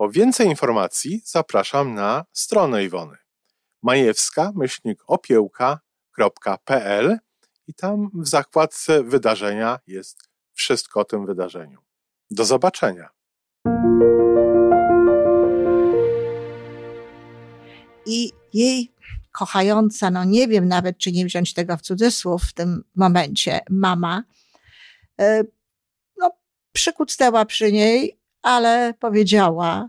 Po więcej informacji zapraszam na stronę Iwony majewska-opiełka.pl i tam w zakładce wydarzenia jest wszystko o tym wydarzeniu. Do zobaczenia. I jej kochająca, no nie wiem nawet, czy nie wziąć tego w cudzysłów w tym momencie, mama, e, no przykucnęła przy niej ale powiedziała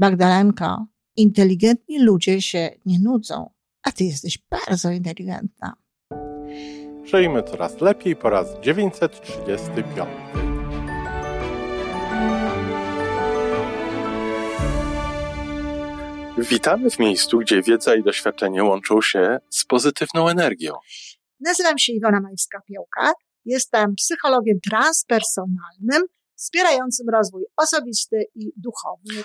Magdalenko, inteligentni ludzie się nie nudzą, a ty jesteś bardzo inteligentna. Żyjmy coraz lepiej po raz 935. Witamy w miejscu, gdzie wiedza i doświadczenie łączą się z pozytywną energią. Nazywam się Iwona Majska-Piołka. Jestem psychologiem transpersonalnym wspierającym rozwój osobisty i duchowny.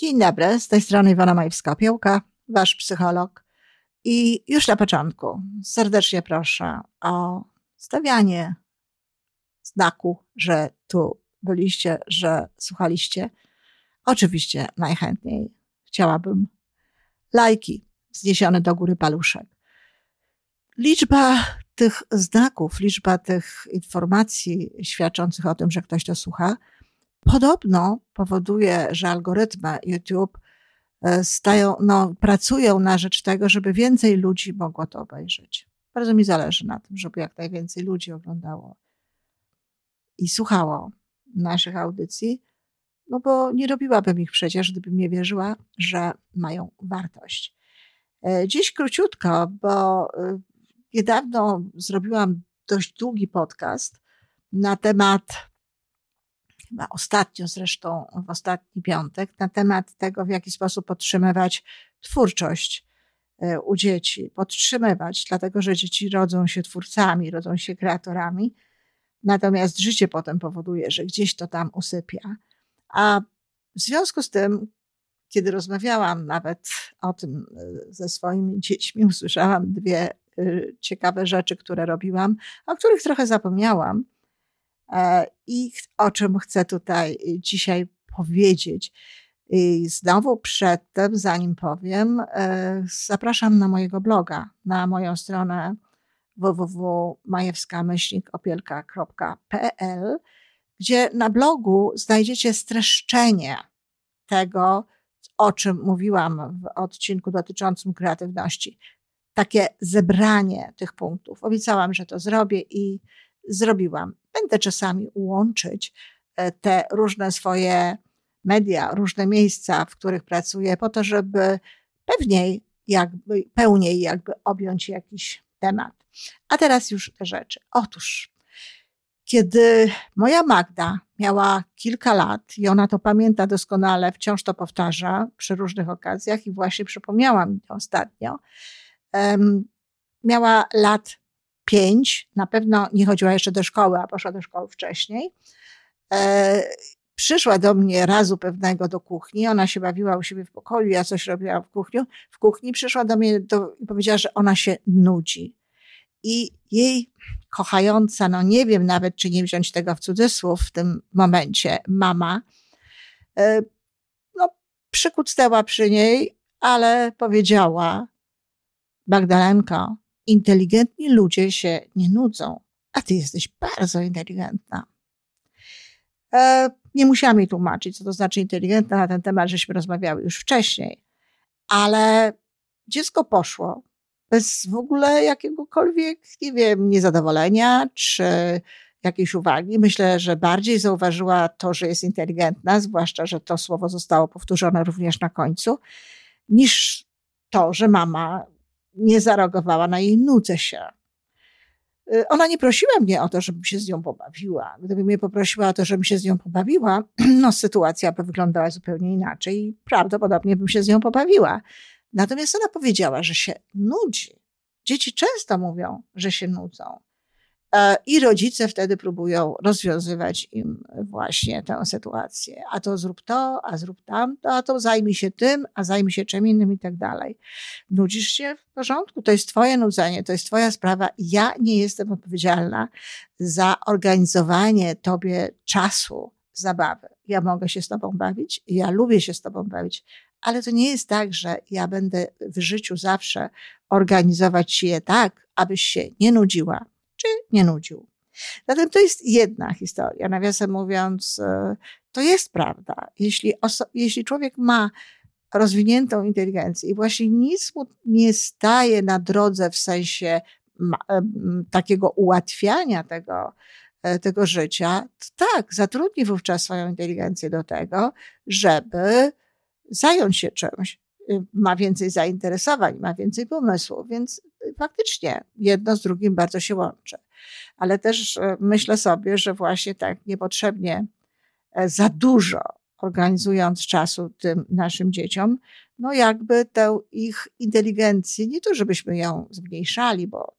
Dzień dobry, z tej strony Iwona Majewska-Piołka, wasz psycholog. I już na początku serdecznie proszę o stawianie znaku, że tu byliście, że słuchaliście. Oczywiście najchętniej chciałabym lajki wzniesione do góry paluszek. Liczba tych znaków, liczba tych informacji świadczących o tym, że ktoś to słucha, podobno powoduje, że algorytmy YouTube e, stają, no, pracują na rzecz tego, żeby więcej ludzi mogło to obejrzeć. Bardzo mi zależy na tym, żeby jak najwięcej ludzi oglądało i słuchało naszych audycji, no bo nie robiłabym ich przecież, gdybym nie wierzyła, że mają wartość. E, dziś króciutko, bo e, niedawno zrobiłam dość długi podcast na temat chyba ostatnio zresztą, w ostatni piątek, na temat tego, w jaki sposób podtrzymywać twórczość e, u dzieci. Podtrzymywać, dlatego że dzieci rodzą się twórcami, rodzą się kreatorami, natomiast życie potem powoduje, że gdzieś to tam usypia. A w związku z tym, kiedy rozmawiałam nawet o tym e, ze swoimi dziećmi, usłyszałam dwie e, ciekawe rzeczy, które robiłam, o których trochę zapomniałam I o czym chcę tutaj dzisiaj powiedzieć. I znowu przedtem, zanim powiem, e, zapraszam na mojego bloga, na moją stronę www.majewska-opielka.pl, gdzie na blogu znajdziecie streszczenie tego, o czym mówiłam w odcinku dotyczącym kreatywności. Takie zebranie tych punktów. Obiecałam, że to zrobię i zrobiłam. Będę czasami łączyć e, te różne swoje media, różne miejsca, w których pracuję, po to, żeby pewniej, jakby, pełniej jakby objąć jakiś temat. A teraz już te rzeczy. Otóż, kiedy moja Magda miała kilka lat i ona to pamięta doskonale, wciąż to powtarza przy różnych okazjach i właśnie przypomniałam mi to ostatnio, um, miała lat pięć, na pewno nie chodziła jeszcze do szkoły, a poszła do szkoły wcześniej. E, przyszła do mnie razu pewnego do kuchni, ona się bawiła u siebie w pokoju, ja coś robiłam w kuchni, w kuchni przyszła do mnie do, i powiedziała, że ona się nudzi. I jej kochająca, no nie wiem nawet, czy nie wziąć tego w cudzysłów w tym momencie, mama, e, no przykucnęła przy niej, ale powiedziała, Magdalenko, inteligentni ludzie się nie nudzą, a ty jesteś bardzo inteligentna. E, Nie musiałam jej tłumaczyć, co to znaczy inteligentna. Na ten temat żeśmy rozmawiały już wcześniej. Ale dziecko poszło bez w ogóle jakiegokolwiek, nie wiem, niezadowolenia czy jakiejś uwagi. Myślę, że bardziej zauważyła to, że jest inteligentna, zwłaszcza, że to słowo zostało powtórzone również na końcu, niż to, że mama nie zareagowała na jej nudzę się. Y, ona nie prosiła mnie o to, żebym się z nią pobawiła. Gdyby mnie poprosiła o to, żebym się z nią pobawiła, no sytuacja by wyglądała zupełnie inaczej i prawdopodobnie bym się z nią pobawiła. Natomiast ona powiedziała, że się nudzi. Dzieci często mówią, że się nudzą. E, I rodzice wtedy próbują rozwiązywać im właśnie tę sytuację. A to zrób to, a zrób tamto, a to zajmij się tym, a zajmij się czym innym i tak dalej. Nudzisz się w porządku, to jest twoje nudzenie, to jest twoja sprawa. Ja nie jestem odpowiedzialna za organizowanie tobie czasu zabawy. Ja mogę się z tobą bawić, ja lubię się z tobą bawić, ale to nie jest tak, że ja będę w życiu zawsze organizować je tak, abyś się nie nudziła, czy nie nudził. Zatem to jest jedna historia. Nawiasem mówiąc, e, to jest prawda. Jeśli, jeśli człowiek ma rozwiniętą inteligencję i właśnie nic mu nie staje na drodze w sensie e, takiego ułatwiania tego, e, tego życia, to tak, zatrudni wówczas swoją inteligencję do tego, żeby zająć się czymś. Y, ma więcej zainteresowań, ma więcej pomysłów, więc faktycznie jedno z drugim bardzo się łączy. Ale też e, myślę sobie, że właśnie tak niepotrzebnie e, za dużo organizując czasu tym naszym dzieciom, no jakby tę ich inteligencję, nie to żebyśmy ją zmniejszali, bo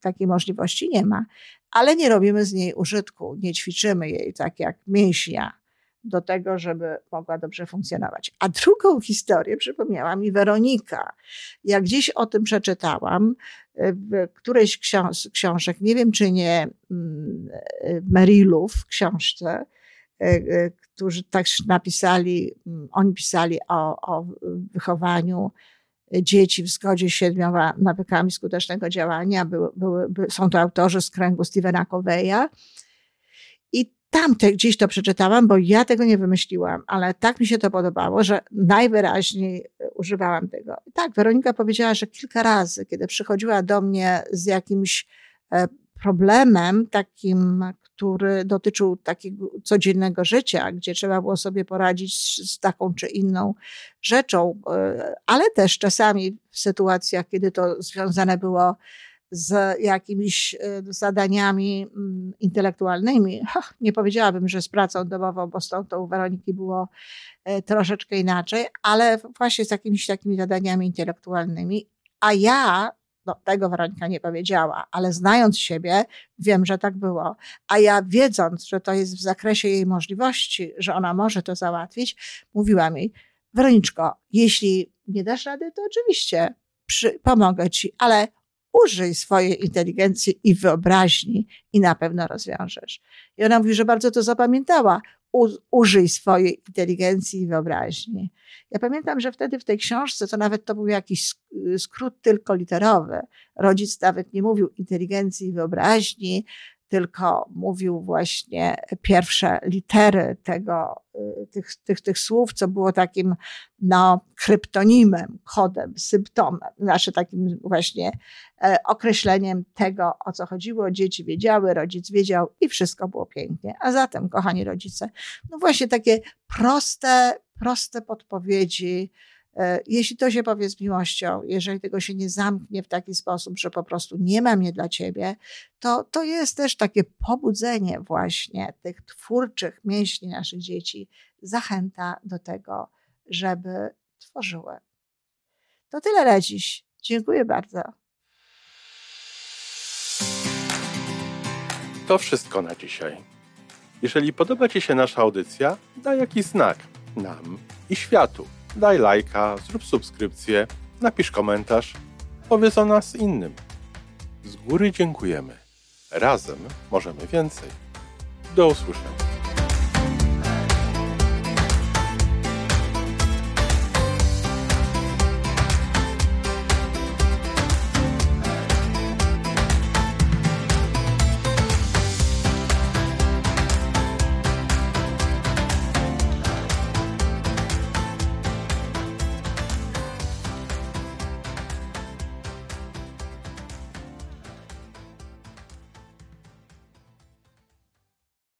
takiej możliwości nie ma, ale nie robimy z niej użytku, nie ćwiczymy jej tak jak mięśnia do tego, żeby mogła dobrze funkcjonować. A drugą historię przypomniała mi Weronika. Jak gdzieś o tym przeczytałam e, w którejś książ książek, nie wiem czy nie mm, e, Merillów w książce, e, którzy tak napisali, mm, oni pisali o, o wychowaniu dzieci w zgodzie z siedmioma nawykami skutecznego działania. Były, były, by, są to autorzy z kręgu Stephena Coveya. Tam te, gdzieś to przeczytałam, bo ja tego nie wymyśliłam, ale tak mi się to podobało, że najwyraźniej e, używałam tego. Tak, Weronika powiedziała, że kilka razy, kiedy przychodziła do mnie z jakimś e, problemem takim, który dotyczył takiego codziennego życia, gdzie trzeba było sobie poradzić z taką czy inną rzeczą, e, ale też czasami w sytuacjach, kiedy to związane było z jakimiś e, zadaniami mm, intelektualnymi. Nie powiedziałabym, że z pracą domową, bo stąd to u Weroniki było e, troszeczkę inaczej, ale właśnie z jakimiś takimi zadaniami intelektualnymi. A ja, no tego Weronika nie powiedziała, ale znając siebie, wiem, że tak było. A ja wiedząc, że to jest w zakresie jej możliwości, że ona może to załatwić, mówiłam jej, Weroniczko, jeśli nie dasz rady, to oczywiście przy, pomogę ci, ale użyj swojej inteligencji i wyobraźni i na pewno rozwiążesz. I ona mówi, że bardzo to zapamiętała. U, użyj swojej inteligencji i wyobraźni. Ja pamiętam, że wtedy w tej książce, to nawet to był jakiś skrót tylko literowy. Rodzic nawet nie mówił inteligencji i wyobraźni, tylko mówił właśnie pierwsze litery tego, y, tych, tych, tych słów, co było takim no, kryptonimem, kodem, symptomem, znaczy takim właśnie e, określeniem tego, o co chodziło. Dzieci wiedziały, rodzic wiedział i wszystko było pięknie. A zatem, kochani rodzice, no właśnie takie proste, proste podpowiedzi, jeśli to się powie z miłością, jeżeli tego się nie zamknie w taki sposób, że po prostu nie ma mnie dla ciebie, to, to jest też takie pobudzenie właśnie tych twórczych mięśni naszych dzieci, zachęta do tego, żeby tworzyły. To tyle na dziś. Dziękuję bardzo. To wszystko na dzisiaj. Jeżeli podoba Ci się nasza audycja, daj jakiś znak nam i światu daj lajka, zrób subskrypcję, napisz komentarz, powiedz o nas innym. Z góry dziękujemy. Razem możemy więcej. Do usłyszenia.